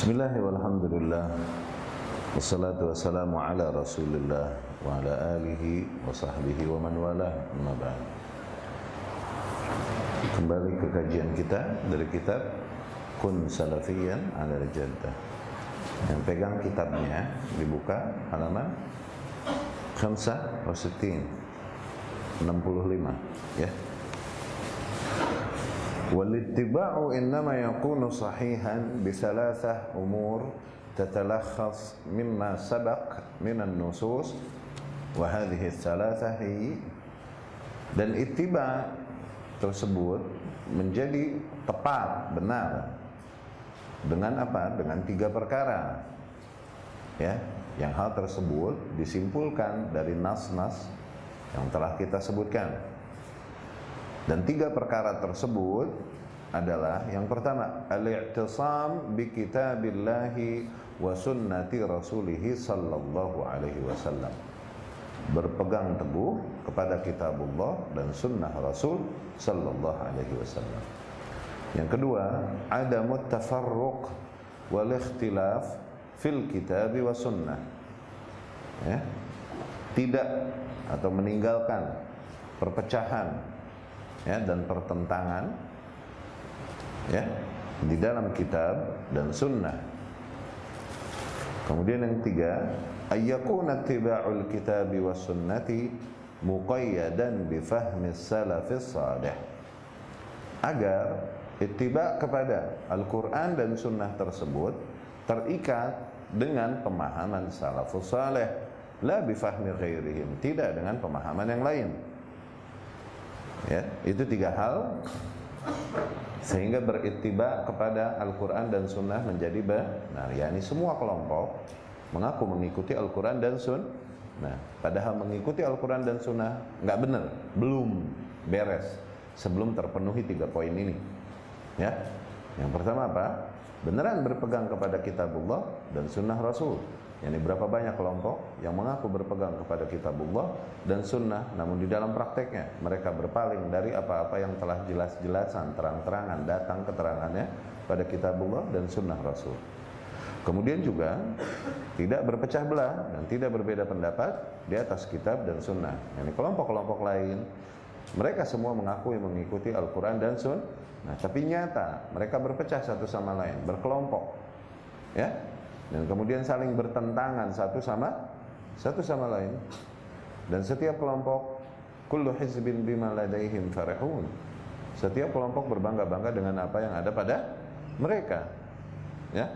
Bismillah walhamdulillah Wassalatu wassalamu ala rasulillah Wa ala alihi wa sahbihi wa man wala Amma ba'd. Kembali ke kajian kita Dari kitab Kun Salafiyan ala Jaddah Yang pegang kitabnya Dibuka halaman Khamsah Wasitin 65 Ya والاتباع إنما يكون صحيحا بثلاثة أمور تتلخص مما سبق من النصوص وهذه الثلاثة هي dan ittiba tersebut menjadi tepat benar dengan apa dengan tiga perkara ya yang hal tersebut disimpulkan dari nas-nas yang telah kita sebutkan dan tiga perkara tersebut adalah yang pertama al-i'tisam bi kitabillahi wa sunnati rasulih sallallahu alaihi wasallam. Berpegang teguh kepada kitabullah dan sunnah Rasul sallallahu alaihi wasallam. Yang kedua, ada tafarruq wal ikhtilaf fil kitab wa sunnah. Ya. Tidak atau meninggalkan perpecahan ya dan pertentangan ya di dalam kitab dan sunnah. Kemudian yang tiga, ayyakuna tiba'ul kitabi was sunnati muqayyadan bi fahmi salafis salih. Agar ittiba kepada Al-Qur'an dan sunnah tersebut terikat dengan pemahaman salafus salih, la bi fahmi ghairihim, tidak dengan pemahaman yang lain ya itu tiga hal. Sehingga berittiba kepada Al-Quran dan Sunnah menjadi benar. Yakni semua kelompok mengaku mengikuti Al-Quran dan Sunnah nah padahal mengikuti Al-Quran dan Sunnah nggak benar. Belum beres. Sebelum terpenuhi tiga poin ini. Ya yang pertama apa? Beneran berpegang kepada kitabullah dan sunnah Rasul Yani berapa banyak kelompok yang mengaku berpegang kepada kitabullah dan sunnah namun di dalam prakteknya mereka berpaling dari apa-apa yang telah jelas-jelasan terang-terangan datang keterangannya pada kitabullah dan sunnah rasul. Kemudian juga tidak berpecah belah dan tidak berbeda pendapat di atas kitab dan sunnah. Yani kelompok-kelompok lain mereka semua mengakui mengikuti Al-Quran dan Sunnah. Nah, tapi nyata mereka berpecah satu sama lain berkelompok. Ya dan kemudian saling bertentangan satu sama satu sama lain. Dan setiap kelompok kullu hizbin bima ladaihim farihun. Setiap kelompok berbangga-bangga dengan apa yang ada pada mereka. Ya.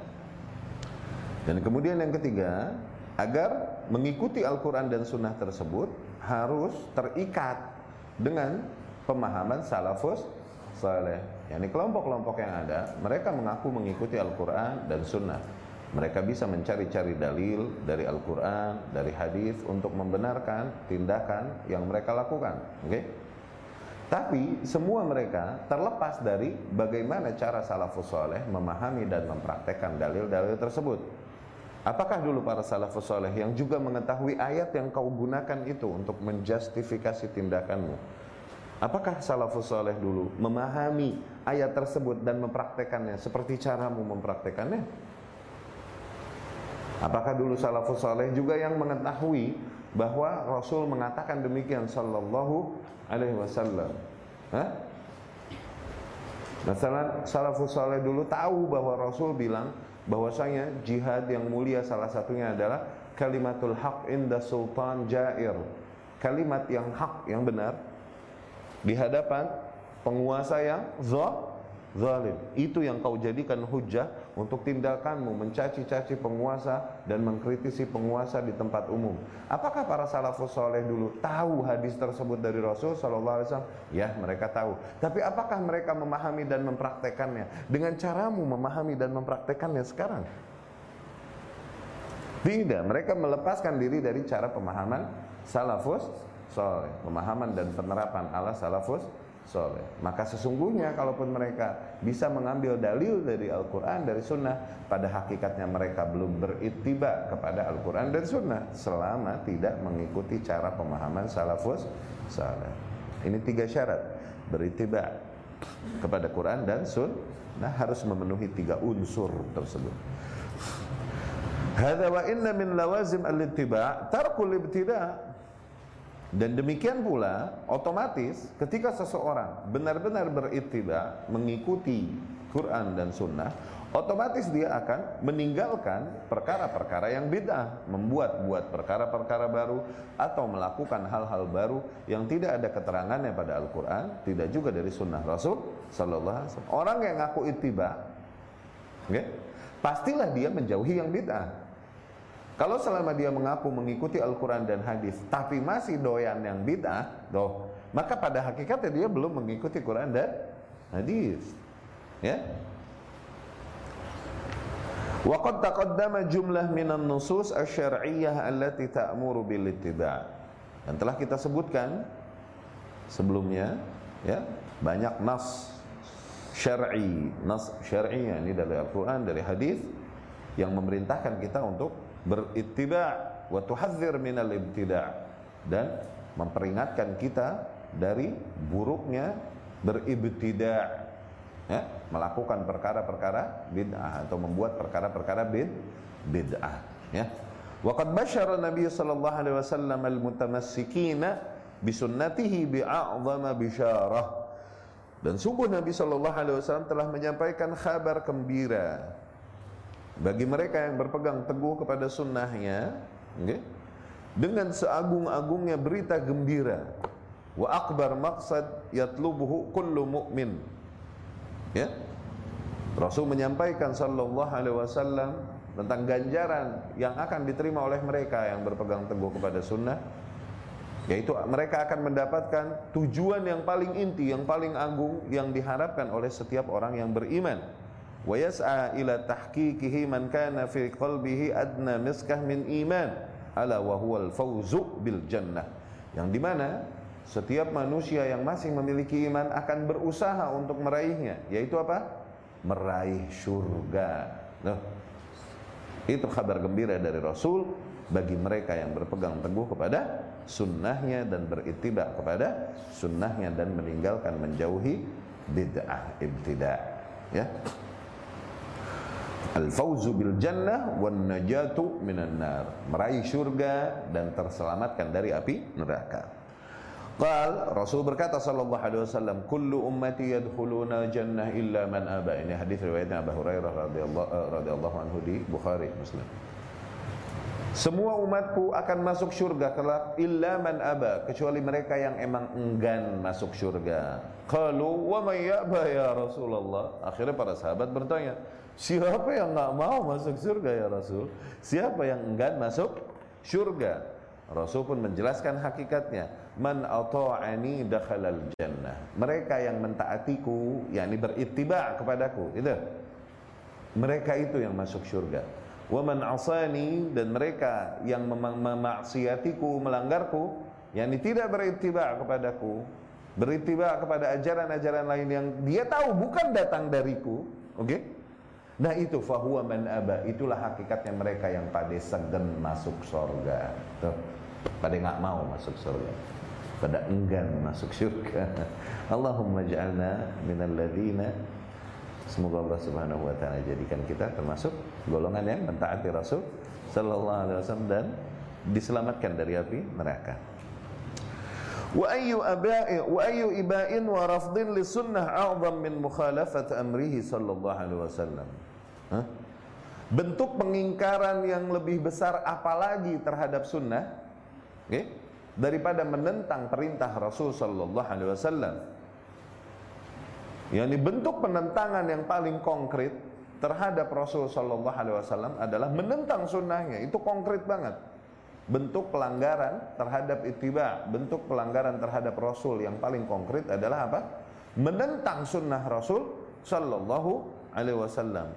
Dan kemudian yang ketiga agar mengikuti Al-Quran dan Sunnah tersebut harus terikat dengan pemahaman salafus saleh. Yakni kelompok-kelompok yang ada mereka mengaku mengikuti Al-Quran dan Sunnah mereka bisa mencari-cari dalil dari Al-Quran, dari hadis untuk membenarkan tindakan yang mereka lakukan. Oke? Okay? Tapi semua mereka terlepas dari bagaimana cara salafus soleh memahami dan mempraktekkan dalil-dalil tersebut. Apakah dulu para salafus soleh yang juga mengetahui ayat yang kau gunakan itu untuk menjustifikasi tindakanmu? Apakah salafus soleh dulu memahami ayat tersebut dan mempraktekannya seperti caramu mempraktekannya? Apakah dulu salafus saleh juga yang mengetahui bahwa Rasul mengatakan demikian sallallahu alaihi wasallam? Hah? Masalah salafus saleh dulu tahu bahwa Rasul bilang bahwasanya jihad yang mulia salah satunya adalah kalimatul haq inda sultan jair. Kalimat yang hak yang benar di hadapan penguasa yang zalim. Itu yang kau jadikan hujah untuk tindakanmu mencaci-caci penguasa dan mengkritisi penguasa di tempat umum. Apakah para salafus soleh dulu tahu hadis tersebut dari Rasul Sallallahu Alaihi Wasallam? Ya, mereka tahu. Tapi apakah mereka memahami dan mempraktekannya dengan caramu memahami dan mempraktekannya sekarang? Tidak, mereka melepaskan diri dari cara pemahaman salafus soleh, pemahaman dan penerapan ala salafus soleh. Maka sesungguhnya kalaupun mereka bisa mengambil dalil dari Al-Quran, dari Sunnah, pada hakikatnya mereka belum berittiba kepada Al-Quran dan Sunnah selama tidak mengikuti cara pemahaman salafus saleh. Ini tiga syarat berittiba kepada Quran dan Sunnah nah harus memenuhi tiga unsur tersebut Hadza wa inna min lawazim al-ittiba' tarkul ibtida' dan demikian pula otomatis ketika seseorang benar-benar berittiba mengikuti Quran dan sunnah otomatis dia akan meninggalkan perkara-perkara yang bid'ah, membuat-buat perkara-perkara baru atau melakukan hal-hal baru yang tidak ada keterangannya pada Al-Qur'an, tidak juga dari sunnah Rasul sallallahu alaihi wasallam. Orang yang ngaku ittiba, okay, pastilah dia menjauhi yang bid'ah. Kalau selama dia mengaku mengikuti Al-Quran dan hadis, tapi masih doyan yang bid'ah, doh, maka pada hakikatnya dia belum mengikuti Quran dan hadis. Ya, Waqad taqaddama jumlah minan nusus asy-syar'iyyah allati ta'muru bil. Dan telah kita sebutkan sebelumnya ya, banyak nas syar'i, nas syar'i ini dari Al-Qur'an, dari hadis yang memerintahkan kita untuk berittiba' wa tuhadzir minal ibtida' dan memperingatkan kita dari buruknya beribtida' ya, melakukan perkara-perkara bid'ah atau membuat perkara-perkara bid bid'ah ya. Waqad basyara nabi sallallahu alaihi wasallam al-mutamassikina bi sunnatihi bi'a'zama bisyarah. Dan sungguh Nabi sallallahu alaihi wasallam telah menyampaikan kabar gembira bagi mereka yang berpegang teguh kepada sunnahnya okay, dengan seagung-agungnya berita gembira wa akbar maqsad yatlubuhu kullu mu'min Ya. Rasul menyampaikan sallallahu alaihi wasallam tentang ganjaran yang akan diterima oleh mereka yang berpegang teguh kepada sunnah yaitu mereka akan mendapatkan tujuan yang paling inti, yang paling agung yang diharapkan oleh setiap orang yang beriman. Wa yas'a ila tahqiqihi man kana fi qalbihi adna ala wa huwal fawzu bil jannah. Yang di mana setiap manusia yang masih memiliki iman akan berusaha untuk meraihnya, yaitu apa? Meraih surga. Nah, itu kabar gembira dari Rasul bagi mereka yang berpegang teguh kepada sunnahnya dan beritibak kepada sunnahnya dan meninggalkan menjauhi bid'ah ibtida. Ya. Al-fauzu bil jannah wan najatu minan nar. Meraih surga dan terselamatkan dari api neraka. Qal Rasul berkata sallallahu alaihi wasallam kullu ummati yadkhuluna jannah illa man aba. Ini hadis riwayatnya Abu Hurairah radhiyallahu uh, radhiyallahu anhu di Bukhari Muslim. Semua umatku akan masuk surga kelak illa man aba kecuali mereka yang emang enggan masuk surga. Qalu wa may ya Rasulullah? Akhirnya para sahabat bertanya, siapa yang enggak mau masuk surga ya Rasul? Siapa yang enggan masuk surga? Rasul pun menjelaskan hakikatnya man ata'ani dakhalal jannah. Mereka yang mentaatiku, yakni berittiba kepadaku, itu. Mereka itu yang masuk surga. Wa man asani dan mereka yang memaksiatiku, melanggarku, yakni tidak berittiba kepadaku, berittiba kepada ajaran-ajaran lain yang dia tahu bukan datang dariku, oke? Okay? Nah itu fahuwa man aba itulah hakikatnya mereka yang pada segan masuk surga. Tuh, pada nggak mau masuk surga pada enggan masuk syurga. Allahumma ja'alna minal ladina Semoga Allah Subhanahu wa taala jadikan kita termasuk golongan yang mentaati Rasul sallallahu alaihi wasallam dan diselamatkan dari api neraka. Wa ayyu aba'i wa ayyu iba'in wa rafdin li sunnah a'zam min mukhalafat amrihi sallallahu alaihi wasallam. Bentuk pengingkaran yang lebih besar apalagi terhadap sunnah? Okay? daripada menentang perintah Rasul sallallahu alaihi wasallam. Yang dibentuk penentangan yang paling konkret terhadap Rasul sallallahu alaihi wasallam adalah menentang sunnahnya. Itu konkret banget. Bentuk pelanggaran terhadap ittiba, bentuk pelanggaran terhadap Rasul yang paling konkret adalah apa? Menentang sunnah Rasul sallallahu alaihi wasallam.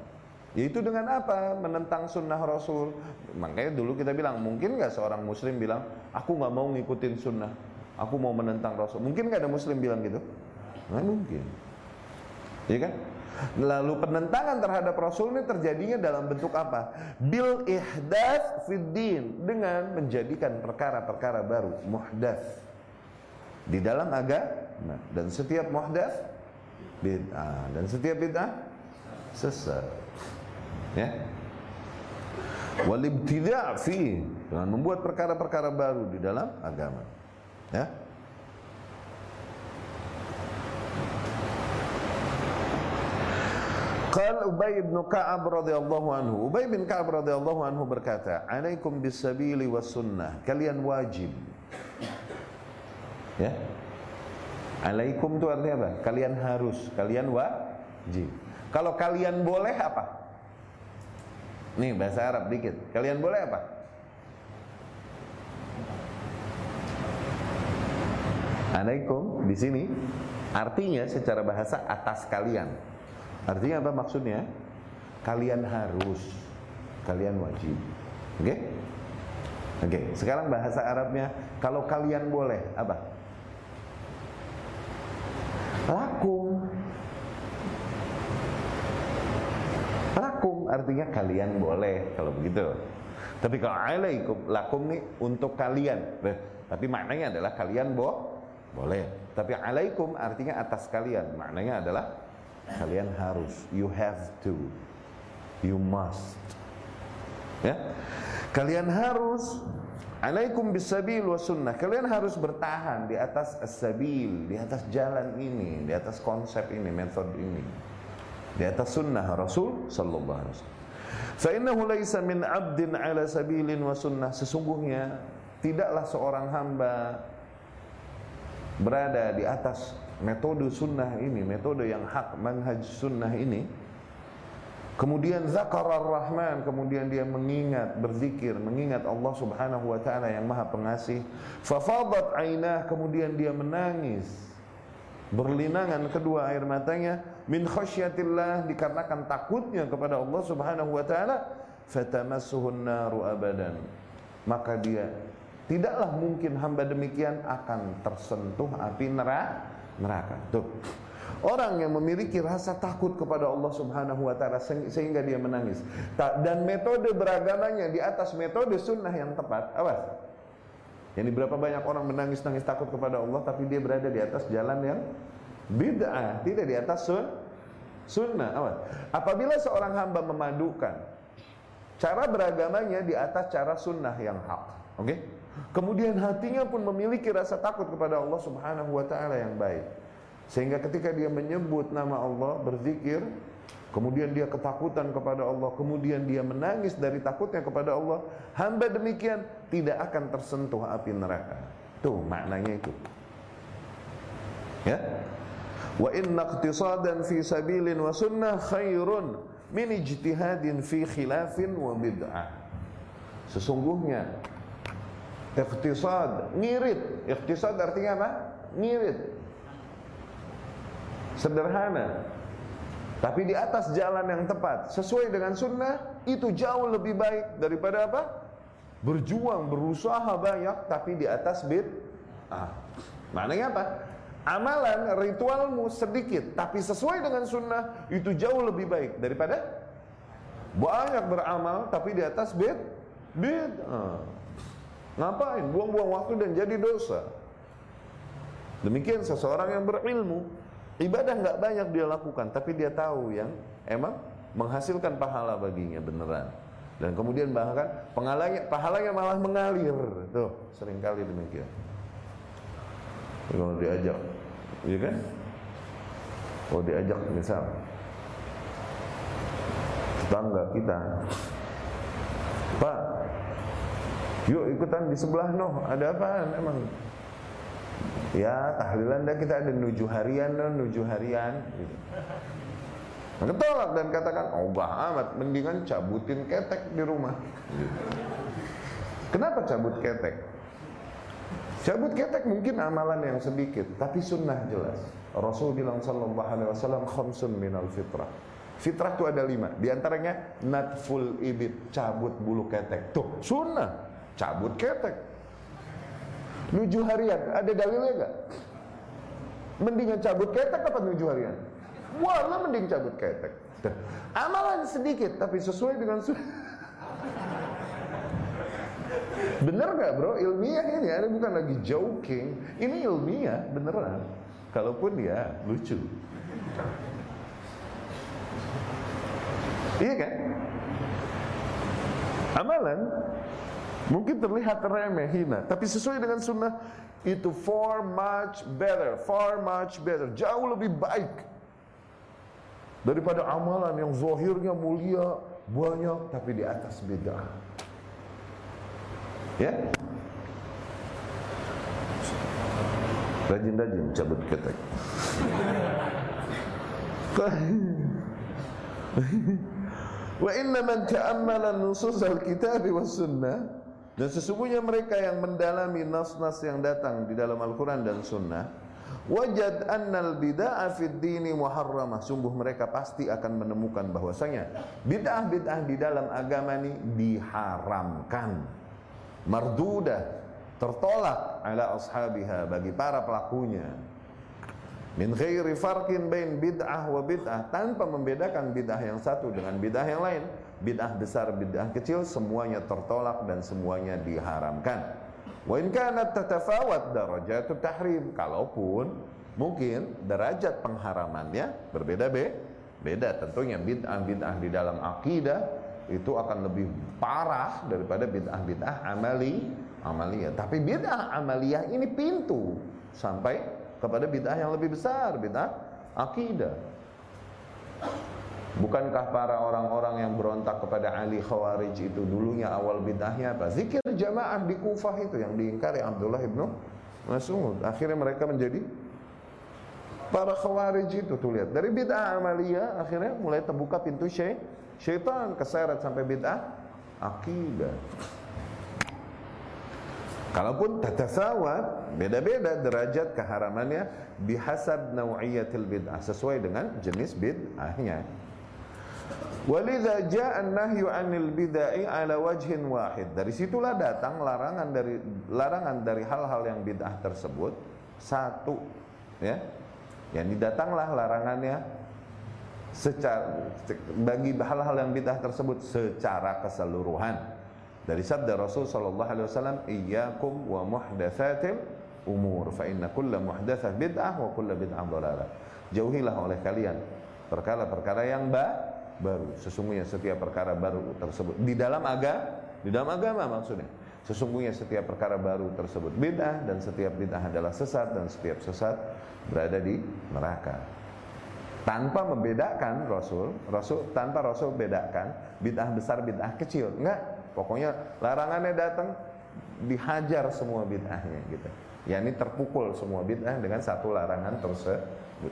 Yaitu dengan apa? Menentang sunnah Rasul. Makanya dulu kita bilang, mungkin nggak seorang Muslim bilang, aku nggak mau ngikutin sunnah, aku mau menentang Rasul. Mungkin nggak ada Muslim bilang gitu? Nggak mungkin. Iya kan? Lalu penentangan terhadap Rasul ini terjadinya dalam bentuk apa? Bil ihdas fiddin dengan menjadikan perkara-perkara baru, muhdas di dalam agama. Dan setiap muhdas bid'ah dan setiap bid'ah sesat. Ya. Wal ibtida' fi dengan membuat perkara-perkara baru di dalam agama. Ya. Qal Ubay bin Ka'ab radhiyallahu anhu. Ubay bin Ka'ab radhiyallahu anhu berkata, "Alaikum bis-sabili was sunnah." Kalian wajib. Ya. Alaikum itu artinya apa? Kalian harus, kalian wajib. Kalau kalian boleh apa? Nih bahasa Arab dikit. Kalian boleh apa? Alaikum di sini artinya secara bahasa atas kalian. Artinya apa maksudnya? Kalian harus, kalian wajib. Oke? Okay? Oke, okay. sekarang bahasa Arabnya kalau kalian boleh apa? Lakum. Lakum artinya kalian boleh kalau begitu. Tapi kalau alaikum lakum nih untuk kalian. Tapi maknanya adalah kalian boh boleh. Tapi alaikum artinya atas kalian. Maknanya adalah kalian harus. You have to. You must. Ya. Kalian harus Alaikum bisabil wa sunnah. Kalian harus bertahan di atas as-sabil, di atas jalan ini, di atas konsep ini, metode ini. Di atas sunnah Rasul sallallahu alaihi wasallam. Fa innahu laisa min 'abdin 'ala sabilin wa sunnah. Sesungguhnya tidaklah seorang hamba berada di atas metode sunnah ini, metode yang hak manhaj sunnah ini Kemudian zakarar rahman, kemudian dia mengingat, berzikir, mengingat Allah Subhanahu wa taala yang Maha Pengasih. Fafadat ainah, kemudian dia menangis. Berlinangan kedua air matanya min khasyatillah dikarenakan takutnya kepada Allah Subhanahu wa taala, fatamassuhun naru abadan. Maka dia tidaklah mungkin hamba demikian akan tersentuh api neraka. Tuh. Orang yang memiliki rasa takut kepada Allah Subhanahu wa taala sehingga dia menangis. Dan metode beragamanya di atas metode sunnah yang tepat. Awas. Jadi berapa banyak orang menangis-nangis takut kepada Allah tapi dia berada di atas jalan yang bid'ah, tidak di atas sun sunnah. Awas. Apabila seorang hamba memadukan cara beragamanya di atas cara sunnah yang hak, oke? Okay? Kemudian hatinya pun memiliki rasa takut kepada Allah Subhanahu wa taala yang baik. Sehingga ketika dia menyebut nama Allah, berzikir, kemudian dia ketakutan kepada Allah, kemudian dia menangis dari takutnya kepada Allah, hamba demikian tidak akan tersentuh api neraka. Tuh maknanya itu. Ya. Wa inna iqtisadan fi sabilin wa sunnah khairun min ijtihadin fi khilafin wa bid'ah. Sesungguhnya iqtisad, ngirit. Iqtisad artinya apa? Ngirit sederhana tapi di atas jalan yang tepat sesuai dengan sunnah itu jauh lebih baik daripada apa? Berjuang berusaha banyak tapi di atas bid ah maknanya apa? Amalan ritualmu sedikit tapi sesuai dengan sunnah itu jauh lebih baik daripada banyak beramal tapi di atas bid bid ah. ngapain? Buang-buang waktu dan jadi dosa. Demikian seseorang yang berilmu Ibadah nggak banyak dia lakukan, tapi dia tahu yang emang menghasilkan pahala baginya beneran. Dan kemudian bahkan pahalanya, pahalanya malah mengalir. Tuh, sering kali demikian. Kalau diajak, iya kan? Kalau diajak misal tetangga kita, Pak, yuk ikutan di sebelah noh, ada apaan emang? Ya tahlilan dah kita ada nuju harian dan nuju harian gitu. Maka tolak dan katakan oh bah amat mendingan cabutin ketek di rumah. Kenapa cabut ketek? Cabut ketek mungkin amalan yang sedikit, tapi sunnah jelas. Rasul bilang sallallahu alaihi wasallam khamsun minal fitrah. Fitrah itu ada lima, di antaranya natful ibit, cabut bulu ketek. Tuh, sunnah, cabut ketek. Nuju harian, ada dalilnya enggak? Mendingan cabut ketek apa nuju harian? Wah, mending cabut ketek. Amalan sedikit tapi sesuai dengan Bener gak bro? Ilmiah ini ada bukan lagi joking. Ini ilmiah beneran. Kalaupun ya lucu. Iya kan? Amalan mungkin terlihat remeh, hina, tapi sesuai dengan sunnah itu far much better, far much better, jauh lebih baik daripada amalan yang zahirnya mulia banyak tapi di atas bid'ah. Ya? Rajin-rajin cabut ketek. Wa inna man ta'ammala nusus al-kitab was sunnah dan sesungguhnya mereka yang mendalami nas-nas yang datang di dalam Al-Quran dan Sunnah Wajad annal bid'ah fid dini muharramah Sungguh mereka pasti akan menemukan bahwasanya Bid'ah-bid'ah di dalam agama ini diharamkan Mardudah Tertolak ala ashabiha bagi para pelakunya Min ghairi farqin bain bid'ah wa bid'ah tanpa membedakan bid'ah yang satu dengan bid'ah yang lain. Bid'ah besar, bid'ah kecil semuanya tertolak dan semuanya diharamkan. Wa in kanat tatafawat darajatut tahrim. Kalaupun mungkin derajat pengharamannya berbeda be beda tentunya bid'ah-bid'ah di dalam akidah itu akan lebih parah daripada bid'ah-bid'ah amali amaliyah. Tapi bid'ah amaliyah ini pintu sampai kepada bid'ah yang lebih besar, bid'ah akidah. Bukankah para orang-orang yang berontak kepada Ali Khawarij itu dulunya awal bid'ahnya apa? Zikir jamaah di Kufah itu yang diingkari Abdullah ibnu Mas'ud. Akhirnya mereka menjadi para Khawarij itu tuh lihat. Dari bid'ah amaliyah akhirnya mulai terbuka pintu syai syaitan keseret sampai bid'ah akidah. Kalaupun tatasawat, beda-beda derajat keharamannya bihasab nau'iyatil bid'ah sesuai dengan jenis bid'ahnya. Walidha ja'a an-nahyu 'anil bid'ai 'ala wajhin wahid. Dari situlah datang larangan dari larangan dari hal-hal yang bid'ah tersebut satu ya. Yang datanglah larangannya secara bagi hal-hal yang bid'ah tersebut secara keseluruhan dari sabda Rasul sallallahu alaihi wasallam iyyakum wa muhdatsatil umur fa inna kulla muhdatsah bid'ah wa kulla bid'ah dhalalah jauhilah oleh kalian perkara-perkara yang ba baru sesungguhnya setiap perkara baru tersebut di dalam agama di dalam agama maksudnya sesungguhnya setiap perkara baru tersebut bid'ah dan setiap bid'ah adalah sesat dan setiap sesat berada di neraka tanpa membedakan Rasul Rasul tanpa Rasul bedakan bid'ah besar bid'ah kecil enggak Pokoknya larangannya datang dihajar semua bid'ahnya gitu. Ya ini terpukul semua bid'ah dengan satu larangan tersebut.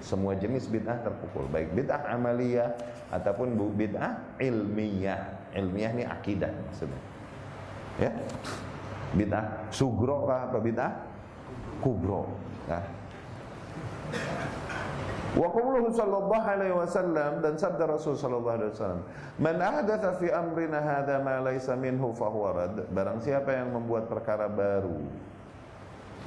Semua jenis bid'ah terpukul, baik bid'ah amaliyah ataupun bid'ah ilmiah. Ilmiah ini akidah maksudnya. Ya. Bid'ah sugro kah apa bid'ah kubro. Nah. Wa qawluhu sallallahu alaihi wasallam dan sabda Rasul sallallahu alaihi wasallam, "Man ahdatha fi amrina hadza ma laysa minhu fa huwa rad." Barang siapa yang membuat perkara baru,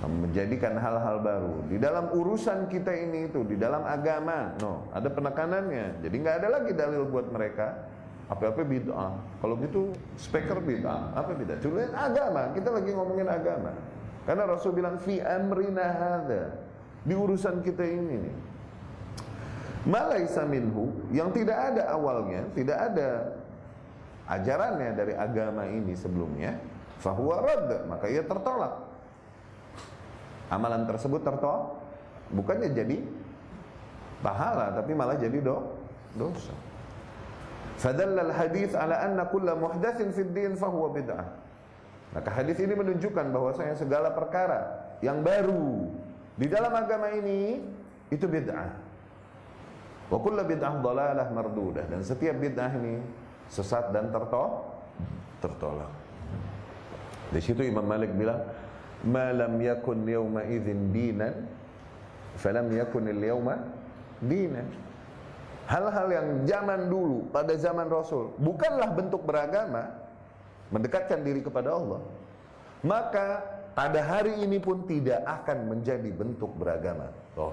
menjadikan hal-hal baru di dalam urusan kita ini itu, di dalam agama, no, ada penekanannya. Jadi nggak ada lagi dalil buat mereka apa-apa bid'ah. Kalau gitu speaker bid'ah, apa bid'ah? Cuma agama, kita lagi ngomongin agama. Karena Rasul bilang fi amrina hadza, di urusan kita ini nih malaisa minhu yang tidak ada awalnya, tidak ada ajarannya dari agama ini sebelumnya, fahuwa rad, maka ia tertolak. Amalan tersebut tertolak, bukannya jadi pahala tapi malah jadi do, dosa. Fadalla al-hadis ala anna kulla muhdatsin fid din fahuwa bid'ah. Maka hadis ini menunjukkan bahwasanya segala perkara yang baru di dalam agama ini itu bid'ah. Wa kullu bid'ah dhalalah mardudah dan setiap bid'ah ini sesat dan tertolak tertolak. Di situ Imam Malik bilang, "Ma lam yakun yawma idzin dinan, falam yakun al-yawma dinan." Hal-hal yang zaman dulu pada zaman Rasul bukanlah bentuk beragama, mendekatkan diri kepada Allah. Maka pada hari ini pun tidak akan menjadi bentuk beragama. Oh,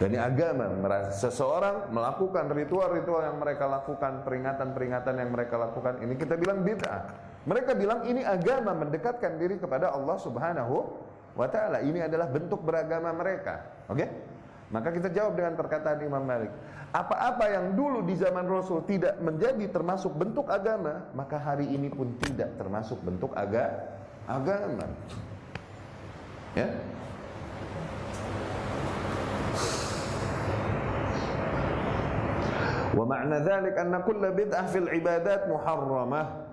dan agama seseorang melakukan ritual-ritual yang mereka lakukan, peringatan-peringatan yang mereka lakukan, ini kita bilang bid'ah. Mereka bilang ini agama mendekatkan diri kepada Allah Subhanahu wa taala. Ini adalah bentuk beragama mereka. Oke? Okay? Maka kita jawab dengan perkataan Imam Malik. Apa-apa yang dulu di zaman Rasul tidak menjadi termasuk bentuk agama, maka hari ini pun tidak termasuk bentuk aga agama. Ya. Wa ma'na dzalik anna kull bid'ah fil ibadat muharramah.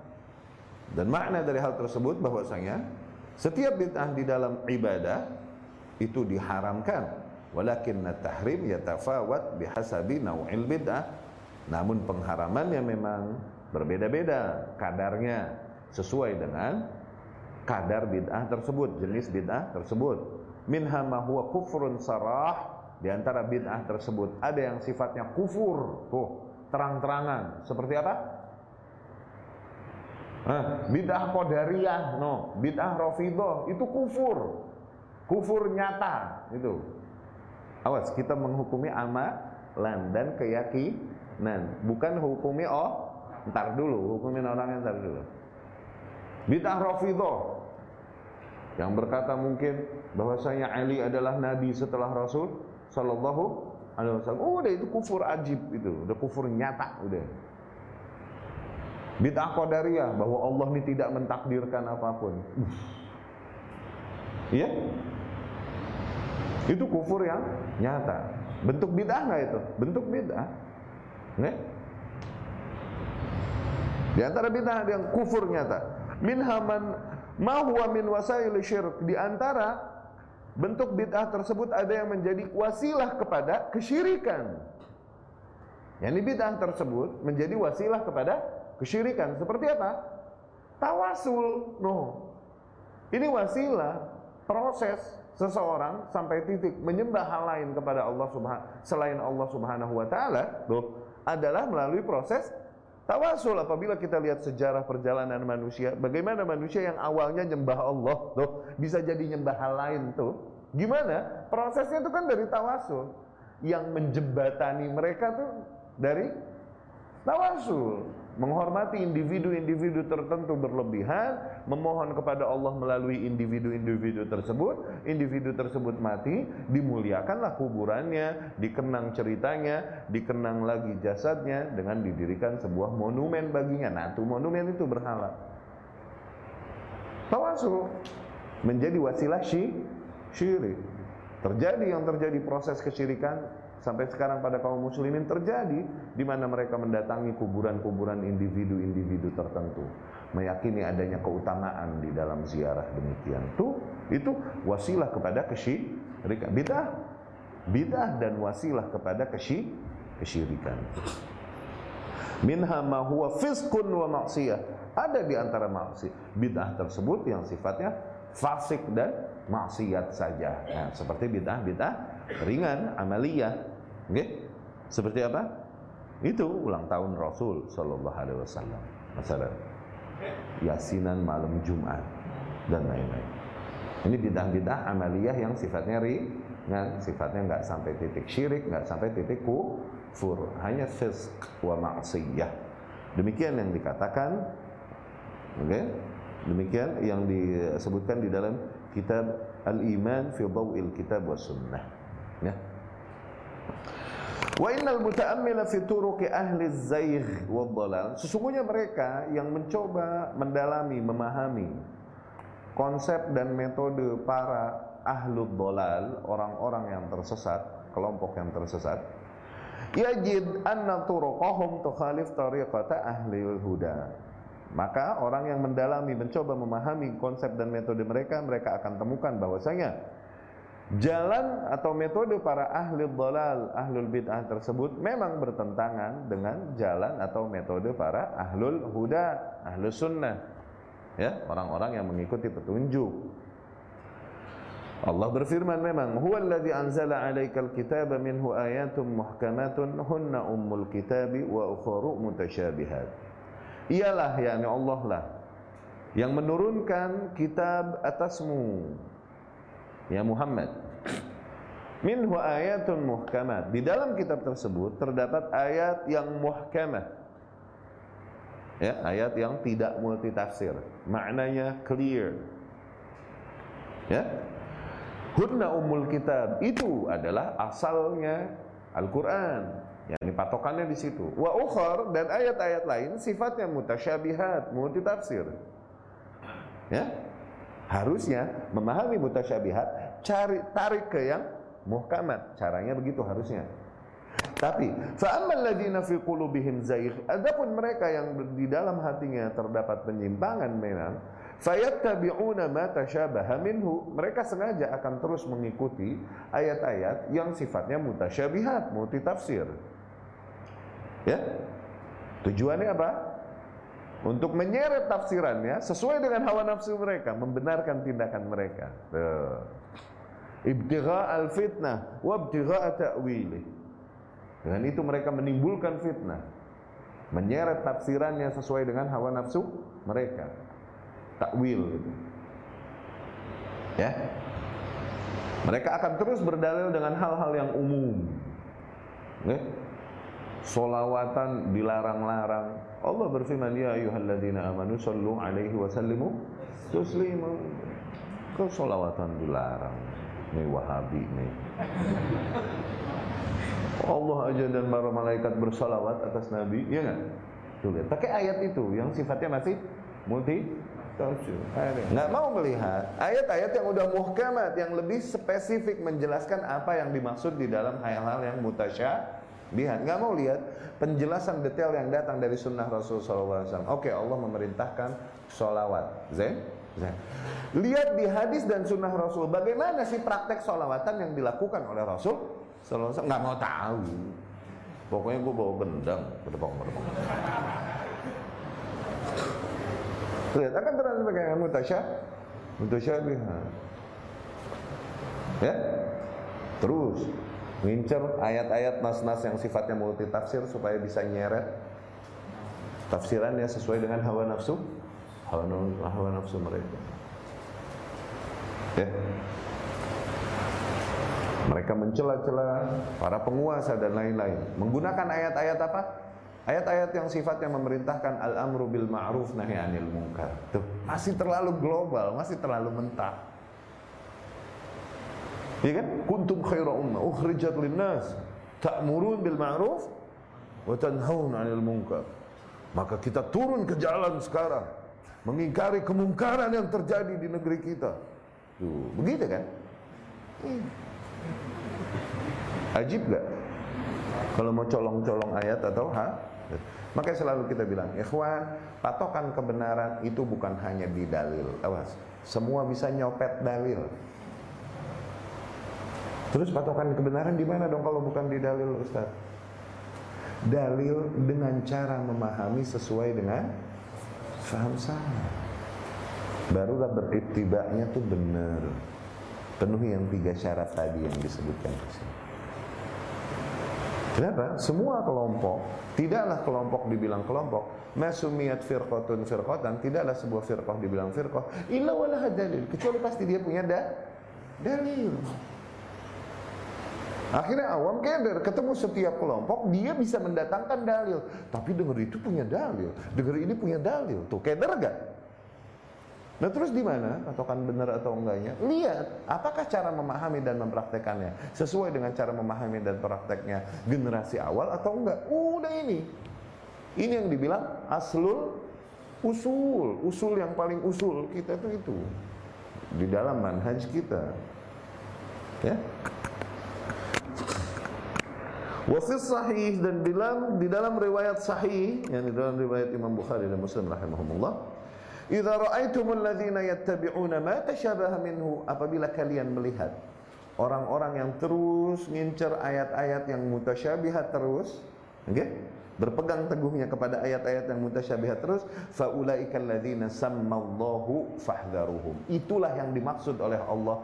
Dan makna dari hal tersebut bahwasanya setiap bid'ah di dalam ibadah itu diharamkan. Walakin at-tahrim yatafawat bihasabi naw'il bid'ah. Namun pengharamannya memang berbeda-beda kadarnya sesuai dengan kadar bid'ah tersebut, jenis bid'ah tersebut. Minha ma huwa kufrun sarah di antara bid'ah tersebut ada yang sifatnya kufur, tuh terang-terangan. Seperti apa? Nah, bid'ah qadariyah, no, bid'ah rafidah itu kufur. Kufur nyata itu. Awas, kita menghukumi amalan dan keyakinan, bukan hukumi oh, ntar dulu, hukumin orangnya ntar dulu. Bid'ah rafidah yang berkata mungkin bahwasanya Ali adalah nabi setelah Rasul Sallallahu Alaihi Wasallam. Oh, udah itu kufur ajib itu, udah kufur nyata, udah. Bid'ah qadariyah bahwa Allah ini tidak mentakdirkan apa pun. Iya? Itu kufur yang nyata. Bentuk bid'ah nggak itu? Bentuk bid'ah. Nggak? Di antara bid'ah yang kufur nyata. Minhaman ma huwa min wasail syirk. Di antara bentuk bid'ah tersebut ada yang menjadi wasilah kepada kesyirikan. Yang ini bid'ah tersebut menjadi wasilah kepada kesyirikan. Seperti apa? Tawasul. No. Ini wasilah proses seseorang sampai titik menyembah hal lain kepada Allah Subhanahu selain Allah Subhanahu wa taala, tuh adalah melalui proses Tawasul apabila kita lihat sejarah perjalanan manusia, bagaimana manusia yang awalnya nyembah Allah tuh bisa jadi nyembah hal lain tuh. Gimana? Prosesnya itu kan dari tawasul. Yang menjembatani mereka tuh dari tawasul. Menghormati individu-individu tertentu berlebihan, memohon kepada Allah melalui individu-individu tersebut, individu tersebut mati, dimuliakanlah kuburannya, dikenang ceritanya, dikenang lagi jasadnya dengan didirikan sebuah monumen baginya. Nah, itu monumen itu berhala. Tawasul menjadi wasilah syirik. Terjadi yang terjadi proses kesyirikan sampai sekarang pada kaum muslimin terjadi di mana mereka mendatangi kuburan-kuburan individu-individu tertentu, meyakini adanya keutamaan di dalam ziarah demikian. Tuh, itu wasilah kepada kesyirikan. Bidah, bidah dan wasilah kepada kesy kesyirikan. Minha ma huwa fiskun wa maksiyah. Ada di antara maksiat bidah tersebut yang sifatnya fasik dan maksiat saja. Nah, seperti bid'ah-bid'ah ringan, amaliyah. Okay? Seperti apa? Itu ulang tahun Rasul sallallahu alaihi wasallam. Masalah yasinan malam Jumat dan lain-lain. Ini bid'ah-bid'ah amaliyah yang sifatnya ringan, sifatnya enggak sampai titik syirik, enggak sampai titik kufur, hanya fisq wa maksiyah. Demikian yang dikatakan Oke. Okay? Demikian yang disebutkan di dalam kitab Al-Iman fi Dhaw'il Kitab wa Sunnah. Ya. Wa innal muta'ammila fi turuqi ahli zaygh wa dhalal. Sesungguhnya mereka yang mencoba mendalami, memahami konsep dan metode para ahlul dhalal, orang-orang yang tersesat, kelompok yang tersesat, yajid anna turuqahum tukhalif tariqata ahli huda maka orang yang mendalami, mencoba memahami konsep dan metode mereka, mereka akan temukan bahwasanya jalan atau metode para ahli dalal, ahlul bid'ah tersebut memang bertentangan dengan jalan atau metode para ahlul huda, ahlus sunnah. Ya, orang-orang yang mengikuti petunjuk. Allah berfirman memang huwallazi anzala 'alaikal kitaba minhu ayatun muhkamatun hunna ummul kitabi wa ukhra mutasyabihat ialah yakni Allah lah yang menurunkan kitab atasmu ya Muhammad minhu ayatun muhkamat di dalam kitab tersebut terdapat ayat yang muhkamah ya ayat yang tidak multitafsir maknanya clear ya Hunna umul kitab. Itu adalah asalnya Al-Qur'an. Yani patokannya di situ. Wa ukhar dan ayat-ayat lain sifatnya mutasyabihat, multitafsir. Ya. Harusnya memahami mutasyabihat, cari tarik ke yang muhkamat. Caranya begitu harusnya. Tapi fa'ammal ladzina fi qulubihim zaigh, adapun mereka yang di dalam hatinya terdapat penyimpangan memang fayattabi'una ma tasyabaha minhu mereka sengaja akan terus mengikuti ayat-ayat yang sifatnya mutasyabihat multitafsir ya tujuannya apa untuk menyeret tafsirannya sesuai dengan hawa nafsu mereka membenarkan tindakan mereka ibtigha al fitnah wa ibtigha ta'wilih dengan itu mereka menimbulkan fitnah menyeret tafsirannya sesuai dengan hawa nafsu mereka takwil gitu. Ya. Mereka akan terus berdalil dengan hal-hal yang umum. Solawatan dilarang-larang. Allah berfirman, Ya ayuhalladzina amanu sallu alaihi wa sallimu tuslimu. Kau solawatan dilarang. Ini wahabi nih. Allah aja dan para malaikat bersalawat atas Nabi, ya nggak? Tuh lihat, pakai ayat itu yang sifatnya masih multi Nggak mau melihat ayat-ayat yang udah muhkamat yang lebih spesifik menjelaskan apa yang dimaksud di dalam hal-hal yang mutasyabihat. Nggak mau lihat penjelasan detail yang datang dari sunnah Rasul SAW. Oke, Allah memerintahkan sholawat. Zain? Zain. Lihat di hadis dan sunnah Rasul bagaimana sih praktek sholawatan yang dilakukan oleh Rasul SAW. Nggak mau tahu. Pokoknya gue bawa gendang ke depan Lihat akan terang sebagai mutasyah, mutasyabihat. Ya, terus ngincer ayat-ayat nas-nas yang sifatnya multitafsir supaya bisa nyeret tafsirannya sesuai dengan hawa nafsu, hawa, hawa nafsu mereka. Ya. Mereka mencela-cela para penguasa dan lain-lain. Menggunakan ayat-ayat apa? Ayat-ayat yang sifatnya memerintahkan al-amru bil ma'ruf nahi anil munkar. Tuh, masih terlalu global, masih terlalu mentah. Iya kan? Kuntum khaira ummah ukhrijat linnas ta'murun bil ma'ruf wa tanhaun 'anil munkar. Maka kita turun ke jalan sekarang mengingkari kemungkaran yang terjadi di negeri kita. Tuh, begitu kan? Iya. Ajib gak? Kalau mau colong-colong ayat atau ha? Makanya selalu kita bilang, ikhwan, patokan kebenaran itu bukan hanya di dalil. Awas, semua bisa nyopet dalil. Terus patokan kebenaran di mana dong kalau bukan di dalil, Ustaz? Dalil dengan cara memahami sesuai dengan faham sama. Barulah beriktibaknya tuh benar. Penuhi yang tiga syarat tadi yang disebutkan di sini. Kenapa? Semua kelompok, tidaklah kelompok dibilang kelompok. Masumiyat firqatun firqatan, tidaklah sebuah firqah dibilang firqah. Illa wala dalil. Kecuali pasti dia punya da dalil. Akhirnya awam keder, ketemu setiap kelompok, dia bisa mendatangkan dalil. Tapi dengar itu punya dalil, dengar ini punya dalil. Tuh keder gak? Nah terus di mana patokan benar atau enggaknya? Lihat apakah cara memahami dan mempraktekannya sesuai dengan cara memahami dan prakteknya generasi awal atau enggak? Udah ini. Ini yang dibilang aslul usul, usul yang paling usul kita itu itu di dalam manhaj kita. Ya. Wafis sahih dan bilang di dalam riwayat sahih yang di dalam riwayat Imam Bukhari dan Muslim rahimahumullah Idza ra'aitumul ladzina yattabi'una ma tashabaha minhu apabila kalian melihat orang-orang yang terus ngincer ayat-ayat yang mutasyabihat terus? Okay? Berpegang teguhnya kepada ayat-ayat yang mutasyabihat terus, faulaikal ladzina sammallahu fahdharuhum. Itulah yang dimaksud oleh Allah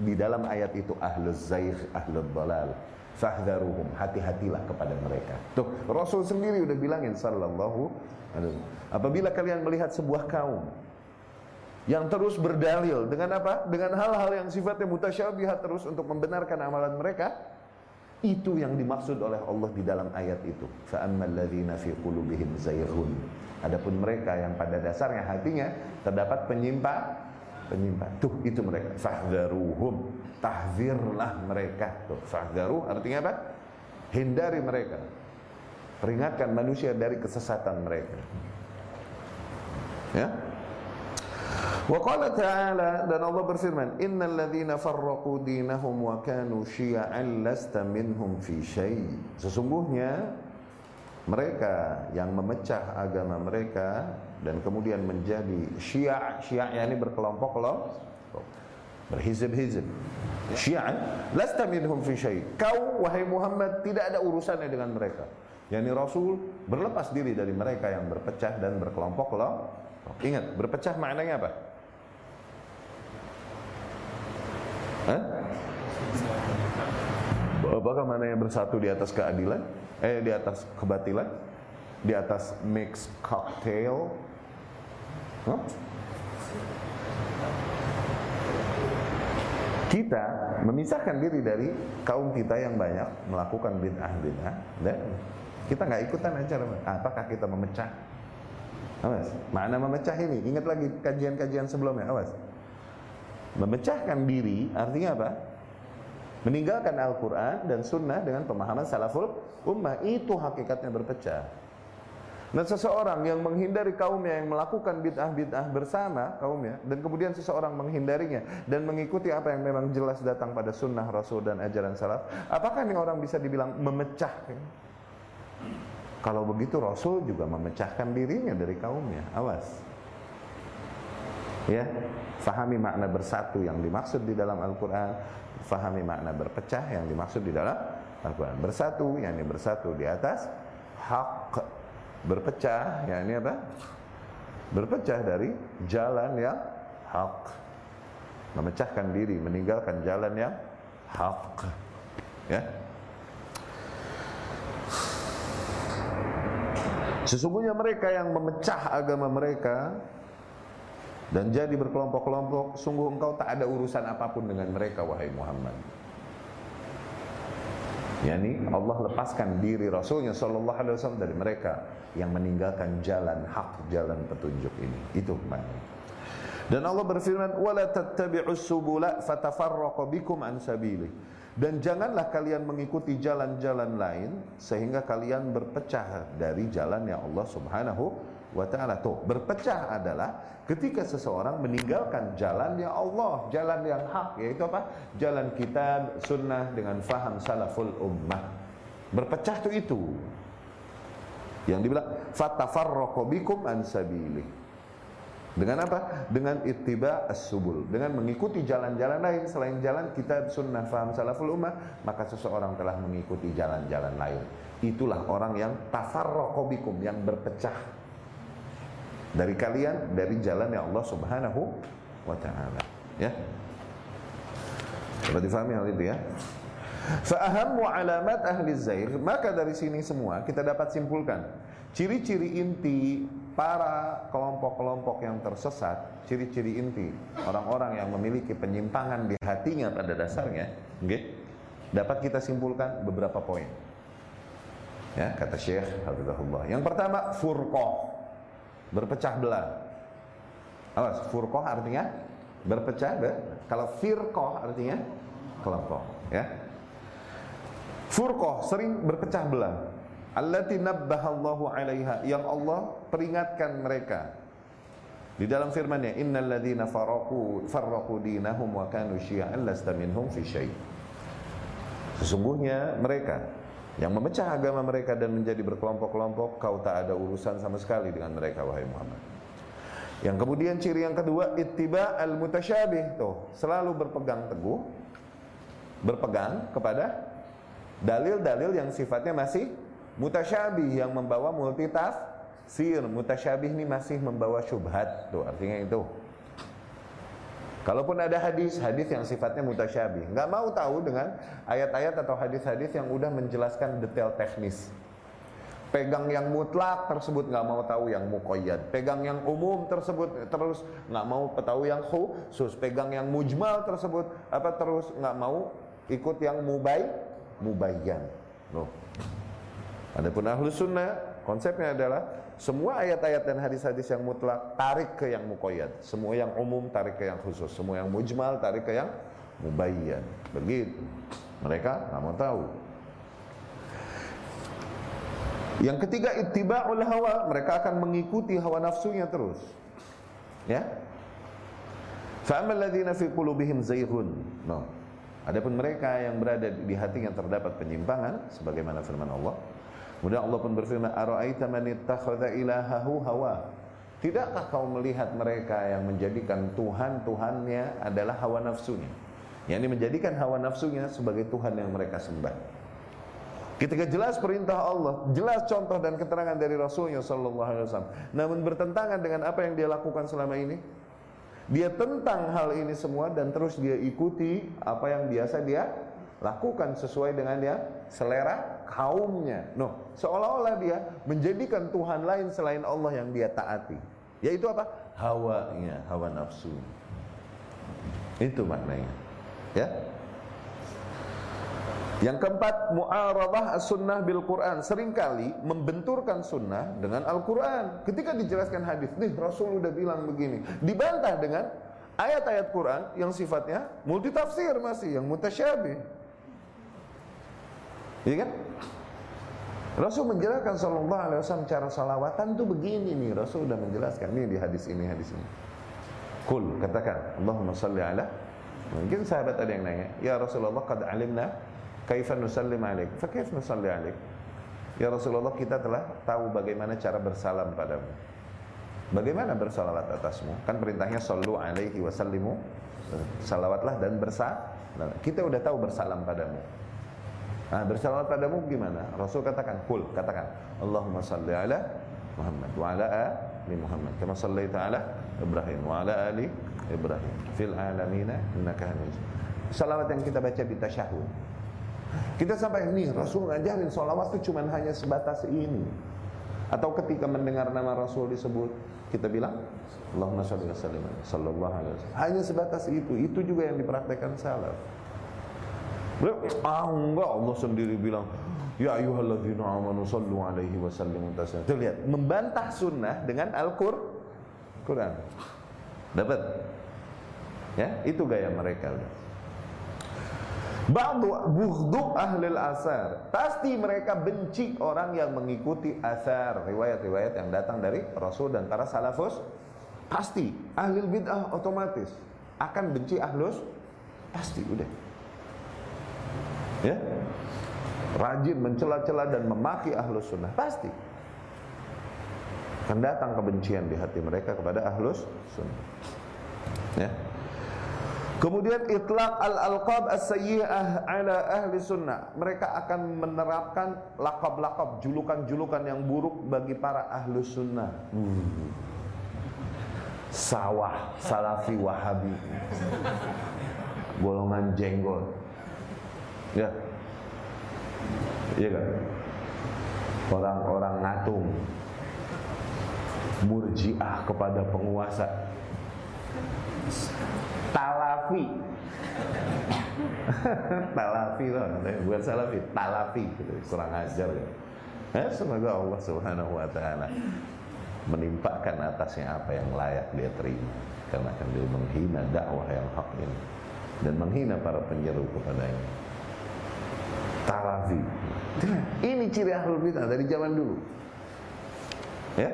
di dalam ayat itu ahluz zaigh, ahlul dalal. Fahdharuhum, hati-hatilah kepada mereka. Tuh, Rasul sendiri udah bilangin sallallahu Apabila kalian melihat sebuah kaum yang terus berdalil dengan apa? Dengan hal-hal yang sifatnya mutasyabihat terus untuk membenarkan amalan mereka, itu yang dimaksud oleh Allah di dalam ayat itu. Fa'ammal ladzina fi qulubihim zayghun. Adapun mereka yang pada dasarnya hatinya terdapat penyimpan penyimpan. Tuh itu mereka. Fahdharuhum. Tahzirlah mereka. Tuh fahdaru artinya apa? Hindari mereka. Peringatkan manusia dari kesesatan mereka. Ya? Wa qala ta'ala dan Allah berfirman, "Innal ladzina farraqu dinahum wa kanu syi'an lasta minhum fi syai." Sesungguhnya mereka yang memecah agama mereka dan kemudian menjadi syiah, syiah yakni berkelompok-kelompok, berhizib-hizib. Syiah, lasta minhum fi syai. Kau wahai Muhammad tidak ada urusannya dengan mereka. Yani Rasul berlepas diri dari mereka yang berpecah dan berkelompok-kelompok. Ingat, berpecah maknanya apa? Hah? Apakah mana yang bersatu di atas keadilan? Eh di atas kebatilan? Di atas mix cocktail? Huh? Kita memisahkan diri dari kaum kita yang banyak melakukan bid'ah-bid'ah dan kita nggak ikutan acara. Apakah kita memecah? Awas. Mana memecah ini? Ingat lagi kajian-kajian sebelumnya. Awas. Memecahkan diri artinya apa? Meninggalkan Al-Quran dan Sunnah dengan pemahaman salaful ummah itu hakikatnya berpecah. Nah seseorang yang menghindari kaumnya yang melakukan bid'ah-bid'ah bersama kaumnya dan kemudian seseorang menghindarinya dan mengikuti apa yang memang jelas datang pada sunnah Rasul dan ajaran salaf, apakah ini orang bisa dibilang memecah? Kalau begitu Rasul juga memecahkan dirinya dari kaumnya. Awas ya fahami makna bersatu yang dimaksud di dalam Al-Quran fahami makna berpecah yang dimaksud di dalam Al-Quran bersatu yang bersatu di atas hak berpecah ya ini apa? Berpecah dari jalan yang hak. Memecahkan diri meninggalkan jalan yang hak ya. Sesungguhnya mereka yang memecah agama mereka dan jadi berkelompok-kelompok sungguh engkau tak ada urusan apa pun dengan mereka wahai Muhammad yakni Allah lepaskan diri Rasulnya Shallallahu Alaihi Wasallam dari mereka yang meninggalkan jalan hak jalan petunjuk ini. Itu maknanya. Dan Allah berfirman wala tattabi'us subula fatafarraqu bikum an sabili. Dan janganlah kalian mengikuti jalan-jalan lain sehingga kalian berpecah dari jalan yang Allah Subhanahu wa taala. Tuh, berpecah adalah ketika seseorang meninggalkan jalan yang Allah, jalan yang hak, yaitu apa? Jalan kitab, sunnah dengan faham salaful ummah. Berpecah tuh itu. Yang dibilang fatafarraqu bikum an sabili. Dengan apa? Dengan ittiba as-subul. Dengan mengikuti jalan-jalan lain selain jalan kitab, sunnah, faham salaful ummah, maka seseorang telah mengikuti jalan-jalan lain. Itulah orang yang tafarraqu yang berpecah dari kalian dari jalan yang Allah Subhanahu wa taala. Ya. Sudah difahami hal itu ya? Fa'ahammu alamat ahli zair. Maka dari sini semua kita dapat simpulkan. Ciri-ciri inti para kelompok-kelompok yang tersesat Ciri-ciri inti Orang-orang yang memiliki penyimpangan di hatinya pada dasarnya okay, Dapat kita simpulkan beberapa poin. Ya, kata Syekh Hafizahullah. Yang pertama, furqah berpecah belah. Awas, furqah artinya berpecah belah. Kalau firqah artinya kelompok, ya. Furqah sering berpecah belah. Allati nabbahallahu 'alaiha yang Allah peringatkan mereka. Di dalam firman-Nya, "Innal ladzina faraqu farraqu dinahum wa kanu syi'an lasta minhum fi syai'." Sesungguhnya mereka yang memecah agama mereka dan menjadi berkelompok-kelompok kau tak ada urusan sama sekali dengan mereka wahai Muhammad. Yang kemudian ciri yang kedua ittiba al mutasyabih tuh selalu berpegang teguh berpegang kepada dalil-dalil yang sifatnya masih mutasyabih yang membawa multitafsir mutasyabih ini masih membawa syubhat. Tuh artinya itu Kalaupun ada hadis, hadis yang sifatnya mutasyabih, nggak mau tahu dengan ayat-ayat atau hadis-hadis yang udah menjelaskan detail teknis. Pegang yang mutlak tersebut nggak mau tahu yang mukoyad. Pegang yang umum tersebut terus nggak mau tahu yang khusus. Pegang yang mujmal tersebut apa terus nggak mau ikut yang mubay, mubayyan. Loh. Adapun ahlu sunnah konsepnya adalah semua ayat-ayat dan hadis-hadis yang mutlak tarik ke yang mukoyad. Semua yang umum tarik ke yang khusus. Semua yang mujmal tarik ke yang mubayyan. Begitu. Mereka nggak mau tahu. Yang ketiga ittiba'ul hawa, mereka akan mengikuti hawa nafsunya terus. Ya. Fa'amal ladzina fi qulubihim zayghun. No. Adapun mereka yang berada di hatinya terdapat penyimpangan sebagaimana firman Allah. Kemudian Allah pun berfirman, "Ara'aita man ittakhadha ilahahu hawa?" Tidakkah kau melihat mereka yang menjadikan Tuhan Tuhannya adalah hawa nafsunya? Yang menjadikan hawa nafsunya sebagai Tuhan yang mereka sembah. Ketika jelas perintah Allah, jelas contoh dan keterangan dari Rasulnya Sallallahu Alaihi Wasallam, namun bertentangan dengan apa yang dia lakukan selama ini, dia tentang hal ini semua dan terus dia ikuti apa yang biasa dia lakukan sesuai dengan dia selera kaumnya. No, seolah-olah dia menjadikan Tuhan lain selain Allah yang dia taati. Yaitu apa? Hawanya, hawa nafsu. Itu maknanya. Ya. Yang keempat, mu'aradah as-sunnah bil Quran. Seringkali membenturkan sunnah dengan Al-Quran. Ketika dijelaskan hadis, nih Rasul udah bilang begini. Dibantah dengan ayat-ayat Quran yang sifatnya multitafsir masih, yang mutasyabih. Iya kan? Rasul menjelaskan sallallahu alaihi wasallam cara salawatan tuh begini nih. Rasul sudah menjelaskan nih di hadis ini, hadis ini. Kul katakan Allahumma salli ala Mungkin sahabat ada yang nanya, "Ya Rasulullah, qad alimna kaifa nusallim alaik?" Fa kaif nusalli alaik? Ya Rasulullah, kita telah tahu bagaimana cara bersalam padamu. Bagaimana bersalawat atasmu? Kan perintahnya sallu alaihi wasallimu. Salawatlah dan bersa. Kita udah tahu bersalam padamu. Nah, bersalawat padamu gimana? Rasul katakan, kul, katakan, Allahumma salli ala Muhammad wa ala ali Muhammad kama sallaita ala Ibrahim wa ala ali Ibrahim fil alamina innaka hamid. Salawat yang kita baca di tasyahud. Kita sampai ini Rasul ngajarin salawat itu cuma hanya sebatas ini. Atau ketika mendengar nama Rasul disebut, kita bilang Allahumma shalli wa sallim sallallahu alaihi wasallam. Hanya sebatas itu. Itu juga yang dipraktekkan salaf. Ah enggak Allah sendiri bilang Ya ayyuhalladzina amanu sallu alaihi wa sallimu taslima. Tuh lihat, membantah sunnah dengan Al-Qur'an. Dapat? Ya, itu gaya mereka udah. Ba'du bughdu ahlil asar. Pasti mereka benci orang yang mengikuti asar, riwayat-riwayat yang datang dari Rasul dan para salafus. Pasti ahlul bid'ah otomatis akan benci ahlus pasti udah ya rajin mencela-cela dan memaki ahlus sunnah pasti akan datang kebencian di hati mereka kepada ahlus sunnah ya Kemudian itlaq al-alqab as-sayyi'ah ala ahli sunnah. Mereka akan menerapkan lakab-lakab, julukan-julukan yang buruk bagi para ahli sunnah. Hmm. Sawah, salafi, wahabi. Golongan jenggot. Ya. Iya kan? Orang-orang ngatung murjiah kepada penguasa talafi talafi loh bukan salafi talafi gitu. kurang ajar ya. Eh, semoga Allah subhanahu wa ta'ala menimpakan atasnya apa yang layak dia terima karena akan dia menghina dakwah yang hak ini dan menghina para penyeru kepadanya Talafi. Ini ciri ahlul bidah dari zaman dulu. Ya.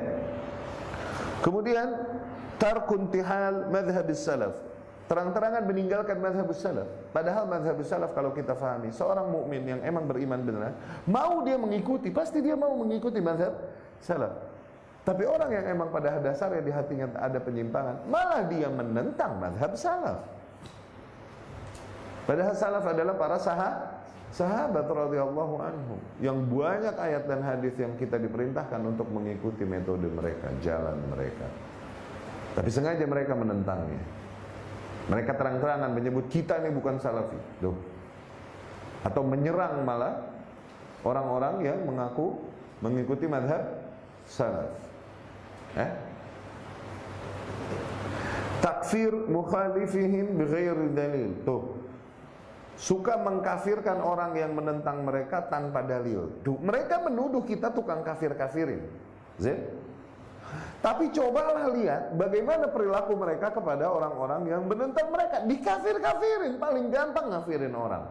Kemudian tarkun tihal madhabis salaf. Terang-terangan meninggalkan madhabus salaf. Padahal madhabus salaf kalau kita fahami, seorang mukmin yang emang beriman benar, mau dia mengikuti, pasti dia mau mengikuti madhab salaf. Tapi orang yang emang pada dasarnya di hatinya ada penyimpangan, malah dia menentang madhab salaf. Padahal salaf adalah para sahabat sahabat radhiyallahu anhum yang banyak ayat dan hadis yang kita diperintahkan untuk mengikuti metode mereka, jalan mereka. Tapi sengaja mereka menentangnya. Mereka terang-terangan menyebut kita ini bukan salafi. Duh. Atau menyerang malah orang-orang yang mengaku mengikuti madhab salaf. Eh? Takfir mukhalifihim bighairi dalil. Tuh, suka mengkafirkan orang yang menentang mereka tanpa dalil. Mereka menuduh kita tukang kafir-kafirin. Tapi cobalah lihat bagaimana perilaku mereka kepada orang-orang yang menentang mereka. Dikafir-kafirin, paling gampang ngafirin orang.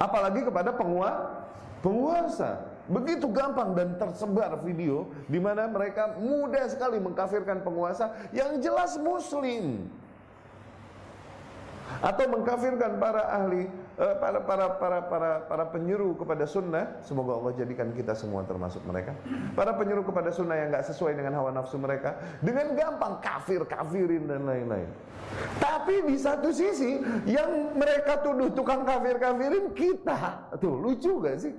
Apalagi kepada penguasa, penguasa. Begitu gampang dan tersebar video di mana mereka mudah sekali mengkafirkan penguasa yang jelas muslim atau mengkafirkan para ahli Eh, para para para para para penyeru kepada sunnah. Semoga Allah jadikan kita semua termasuk mereka. Para penyeru kepada sunnah yang nggak sesuai dengan hawa nafsu mereka. Dengan gampang kafir kafirin dan lain-lain. Tapi di satu sisi yang mereka tuduh tukang kafir kafirin kita. Tuh lucu gak sih?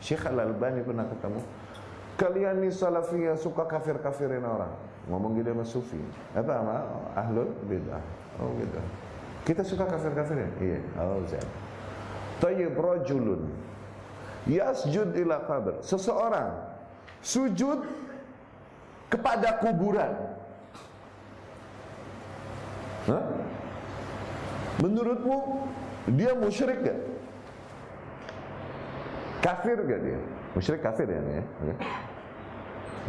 Syekh Al Albani pernah ketemu. Kalian nih salafiyah suka kafir kafirin orang ngomong gitu sama sufi apa sama ahlul bidah oh gitu kita suka kafir-kafirin? Iya. Oh, siap. Tayyib rajulun yasjud ila qabr. Seseorang sujud kepada kuburan. Hah? Menurutmu dia musyrik gak? Kafir gak dia? Musyrik kafir ya, ya?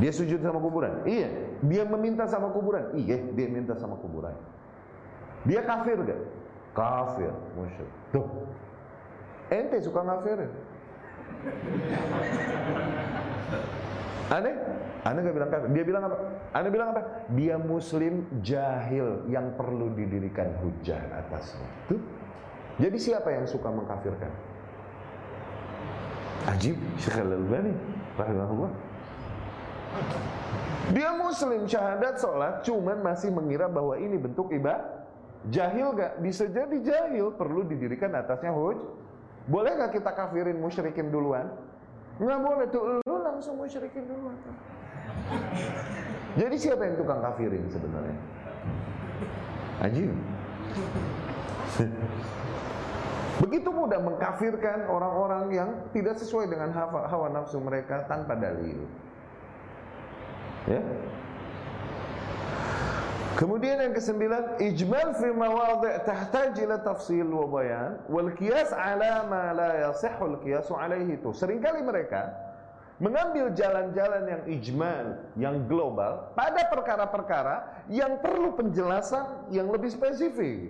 Dia sujud sama kuburan? Iya. Dia meminta sama kuburan? Iya, dia minta sama kuburan. Dia kafir gak? Kafir, musyrik. Tuh. Ente suka ngafirin. Aneh? Aneh gak bilang kafir. Dia bilang apa? Aneh bilang apa? Dia muslim jahil yang perlu didirikan hujah atasnya. Tuh. Jadi siapa yang suka mengkafirkan? Ajib, Syekh Al-Albani rahimahullah. Dia muslim syahadat sholat cuman masih mengira bahwa ini bentuk ibadah Jahil gak? Bisa jadi jahil, perlu didirikan atasnya huj. Boleh gak kita kafirin musyrikin duluan? Nggak boleh tuh, lu langsung musyrikin duluan. Jadi siapa yang tukang kafirin sebenarnya? Ajib. Begitu mudah mengkafirkan orang-orang yang tidak sesuai dengan hawa, hawa nafsu mereka tanpa dalil. Ya, Kemudian yang kesembilan, ijmal fi mawadhi' tahtaj ila tafsil wa bayan wal qiyas ala ma la yasihhu al qiyas alaihi itu. Seringkali mereka mengambil jalan-jalan yang ijmal, yang global pada perkara-perkara yang perlu penjelasan yang lebih spesifik.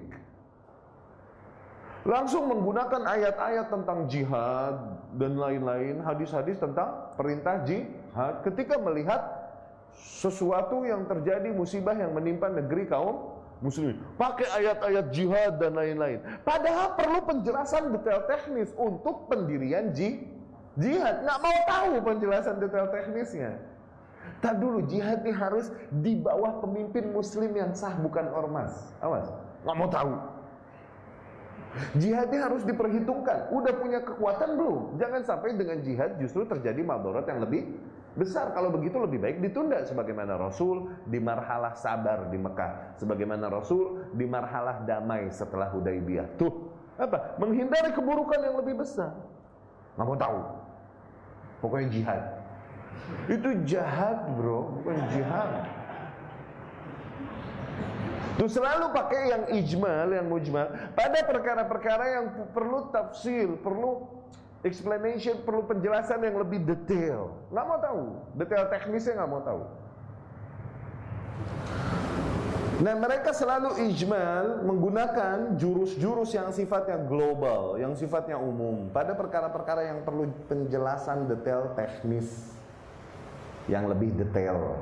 Langsung menggunakan ayat-ayat tentang jihad dan lain-lain, hadis-hadis tentang perintah jihad ketika melihat sesuatu yang terjadi musibah yang menimpa negeri kaum muslimin. Pakai ayat-ayat jihad dan lain-lain. Padahal perlu penjelasan detail teknis untuk pendirian ji jihad. Nggak mau tahu penjelasan detail teknisnya. Tak dulu jihad ini harus di bawah pemimpin muslim yang sah bukan ormas. Awas, nggak mau tahu. Jihad ini harus diperhitungkan. Udah punya kekuatan belum? Jangan sampai dengan jihad justru terjadi madorot yang lebih besar. Kalau begitu lebih baik ditunda sebagaimana Rasul di marhalah sabar di Mekah. Sebagaimana Rasul di marhalah damai setelah Hudaybiyah. Tuh apa? Menghindari keburukan yang lebih besar. Nggak mau tahu. Pokoknya jihad. Itu jahat bro. Bukan jihad. Tuh selalu pakai yang ijmal, yang mujmal. Pada perkara-perkara yang perlu tafsir, perlu explanation perlu penjelasan yang lebih detail. Nggak mau tahu, detail teknisnya nggak mau tahu. Nah mereka selalu ijmal menggunakan jurus-jurus yang sifatnya global, yang sifatnya umum pada perkara-perkara yang perlu penjelasan detail teknis yang lebih detail.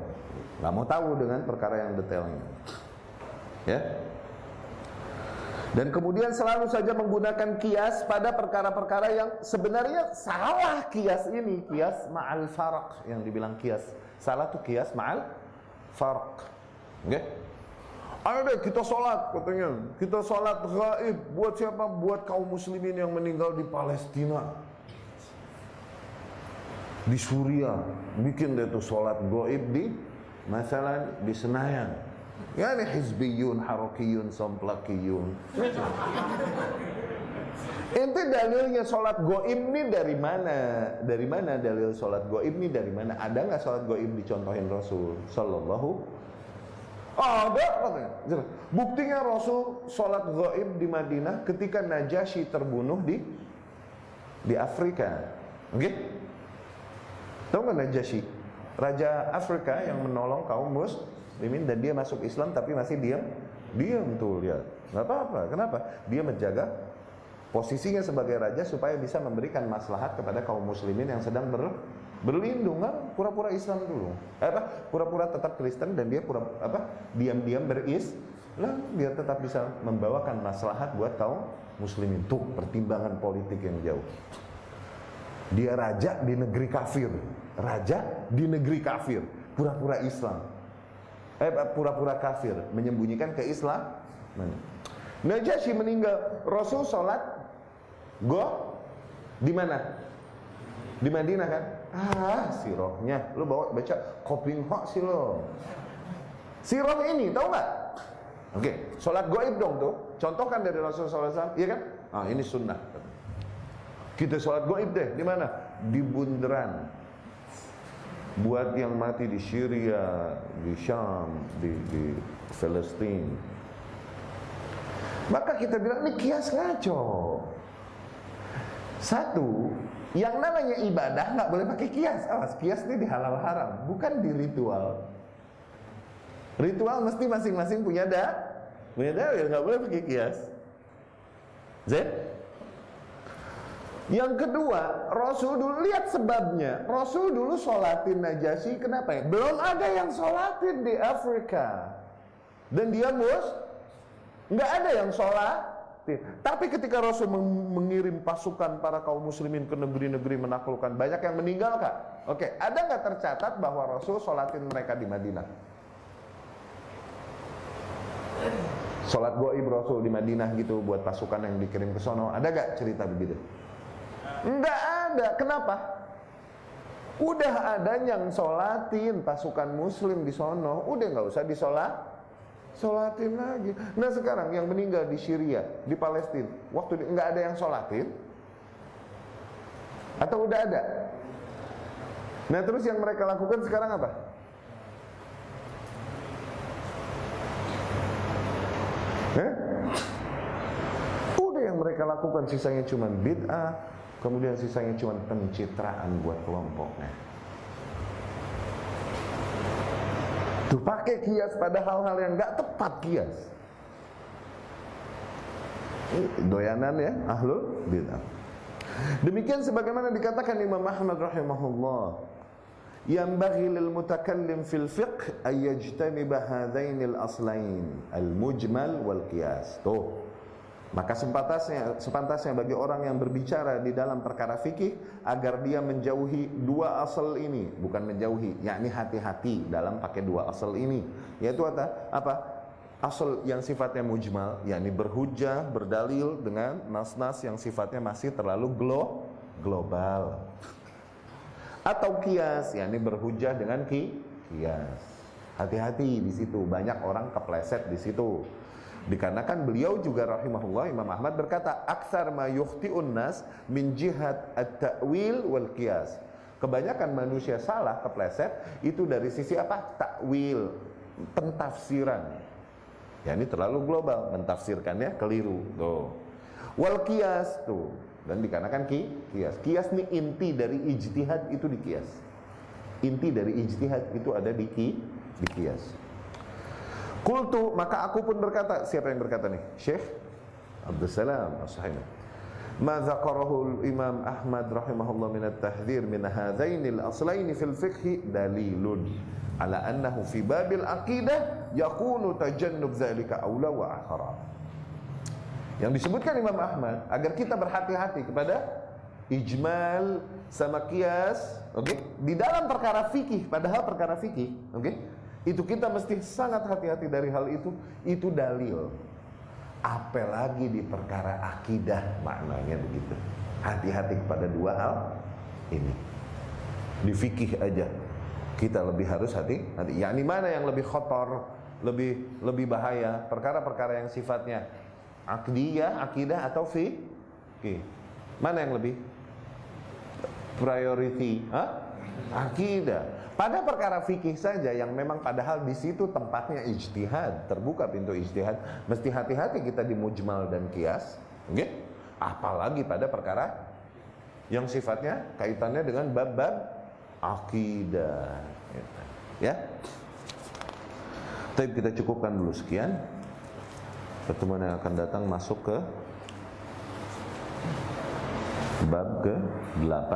Nggak mau tahu dengan perkara yang detailnya. Ya, dan kemudian selalu saja menggunakan kias pada perkara-perkara yang sebenarnya salah kias ini, kias ma'al farq yang dibilang kias. Salah tuh kias ma'al farq. Oke? Okay? Ayo kita sholat katanya. Kita sholat gaib buat siapa? Buat kaum muslimin yang meninggal di Palestina. Di Suria. Bikin deh tuh sholat gaib di masalah di Senayan Yani hizbiyun, harakiyun, somplakiyun. Ente dalilnya sholat goib ini dari mana? Dari mana dalil sholat goib ini dari mana? Ada nggak sholat goib dicontohin Rasul Sallallahu ada katanya. Buktinya Rasul sholat goib di Madinah ketika Najasyi terbunuh di di Afrika. Oke? Okay? Tahu nggak Najasyi? Raja Afrika yang menolong kaum muslimin dan dia masuk Islam tapi masih diam. Diam tuh lihat. Nggak apa-apa. Kenapa? Dia menjaga posisinya sebagai raja supaya bisa memberikan maslahat kepada kaum muslimin yang sedang ber, berlindung kan? Pura-pura Islam dulu. Eh, apa? Pura-pura tetap Kristen dan dia pura apa? Diam-diam beris lah biar tetap bisa membawakan maslahat buat kaum muslimin. Tuh pertimbangan politik yang jauh. Dia raja di negeri kafir. Raja di negeri kafir. Pura-pura Islam eh pura-pura kafir menyembunyikan keislaman Najasyi meninggal Rasul sholat Go di mana? Di Madinah kan? Ah, sirohnya. Lu bawa baca koping hok sih lo. Siroh ini, tahu nggak? Oke, okay. sholat goib dong tuh. Contohkan dari Rasulullah SAW, iya kan? Ah, ini sunnah. Kita sholat goib deh, di mana? Di bundaran. Buat yang mati di Syria, di Syam, di, di Palestina. Maka kita bilang ini kias ngaco. Satu, yang namanya ibadah nggak boleh pakai kias. Awas, kias ini di halal haram, bukan di ritual. Ritual mesti masing-masing punya da, punya dalil, nggak boleh pakai kias. Z. Yang kedua, Rasul dulu lihat sebabnya. Rasul dulu sholatin Najasyi, kenapa ya? Belum ada yang sholatin di Afrika. Dan dia mus, nggak ada yang sholat tapi ketika Rasul mengirim pasukan para kaum muslimin ke negeri-negeri menaklukkan banyak yang meninggal kak? Oke, ada nggak tercatat bahwa Rasul sholatin mereka di Madinah? Sholat goib Rasul di Madinah gitu buat pasukan yang dikirim ke sono. Ada gak cerita begitu? Enggak ada. Kenapa? Udah ada yang sholatin pasukan muslim di sono. Udah nggak usah disolat Sholatin lagi. Nah sekarang yang meninggal di Syria, di Palestina, waktu nggak ada yang sholatin, atau udah ada? Nah terus yang mereka lakukan sekarang apa? Eh? Udah yang mereka lakukan sisanya cuma bid'ah, kemudian sisanya cuma pencitraan buat kelompoknya. Tuh pakai kias pada hal-hal yang nggak tepat kias. Doyanan ya, ahlul bidah. Demikian sebagaimana dikatakan Imam Ahmad rahimahullah. Mutakallim fil fiqh ay yajtaniba hadainil aslain al-mujmal wal qiyas. Tuh. Maka sepantasnya, sepantasnya bagi orang yang berbicara di dalam perkara fikih agar dia menjauhi dua asal ini, bukan menjauhi, yakni hati-hati dalam pakai dua asal ini. Yaitu apa? Apa? Asal yang sifatnya mujmal, yakni berhujah, berdalil dengan nas-nas yang sifatnya masih terlalu glo global. Atau kias, yakni berhujah dengan ki kias. Hati-hati di situ, banyak orang kepleset di situ. Dikarenakan beliau juga rahimahullah Imam Ahmad berkata, "Aksar ma yukhti'un nas min jihad at-ta'wil wal qiyas." Kebanyakan manusia salah kepleset itu dari sisi apa? Takwil, pentafsiran. Ya ini terlalu global, mentafsirkannya keliru. Tuh. Wal qiyas tuh. Dan dikarenakan ki, kias. Kias ini inti dari ijtihad itu di kias. Inti dari ijtihad itu ada di ki, di kias. Kultu maka aku pun berkata, siapa yang berkata nih? Syekh Abdul Salam As-Sahimi. Ma dzakarahu Imam Ahmad rahimahullah min at-tahdhir min hadain al-aslain fil fiqh dalilun ala annahu fi babil aqidah yakunu tajannub dzalika aula wa akhara. Yang disebutkan Imam Ahmad agar kita berhati-hati kepada ijmal sama kias, oke? Okay? Di dalam perkara fikih, padahal perkara fikih, oke? Okay? Itu kita mesti sangat hati-hati dari hal itu. Itu dalil. Apalagi di perkara akidah maknanya begitu. Hati-hati kepada dua hal ini. Di fikih aja kita lebih harus hati hati. Yakni mana yang lebih kotor, lebih lebih bahaya? Perkara-perkara yang sifatnya akdiyah, akidah atau fikih. Mana yang lebih priority? Akidah. Pada perkara fikih saja yang memang padahal di situ tempatnya ijtihad, terbuka pintu ijtihad, mesti hati-hati kita di mujmal dan kias, okay? apalagi pada perkara yang sifatnya kaitannya dengan bab-bab akidah. Gitu. Ya, tapi kita cukupkan dulu sekian. Pertemuan yang akan datang masuk ke bab ke-8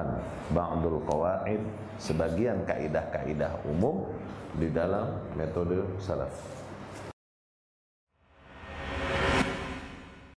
Ba'dul Qawaid sebagian kaidah-kaidah umum di dalam metode salaf.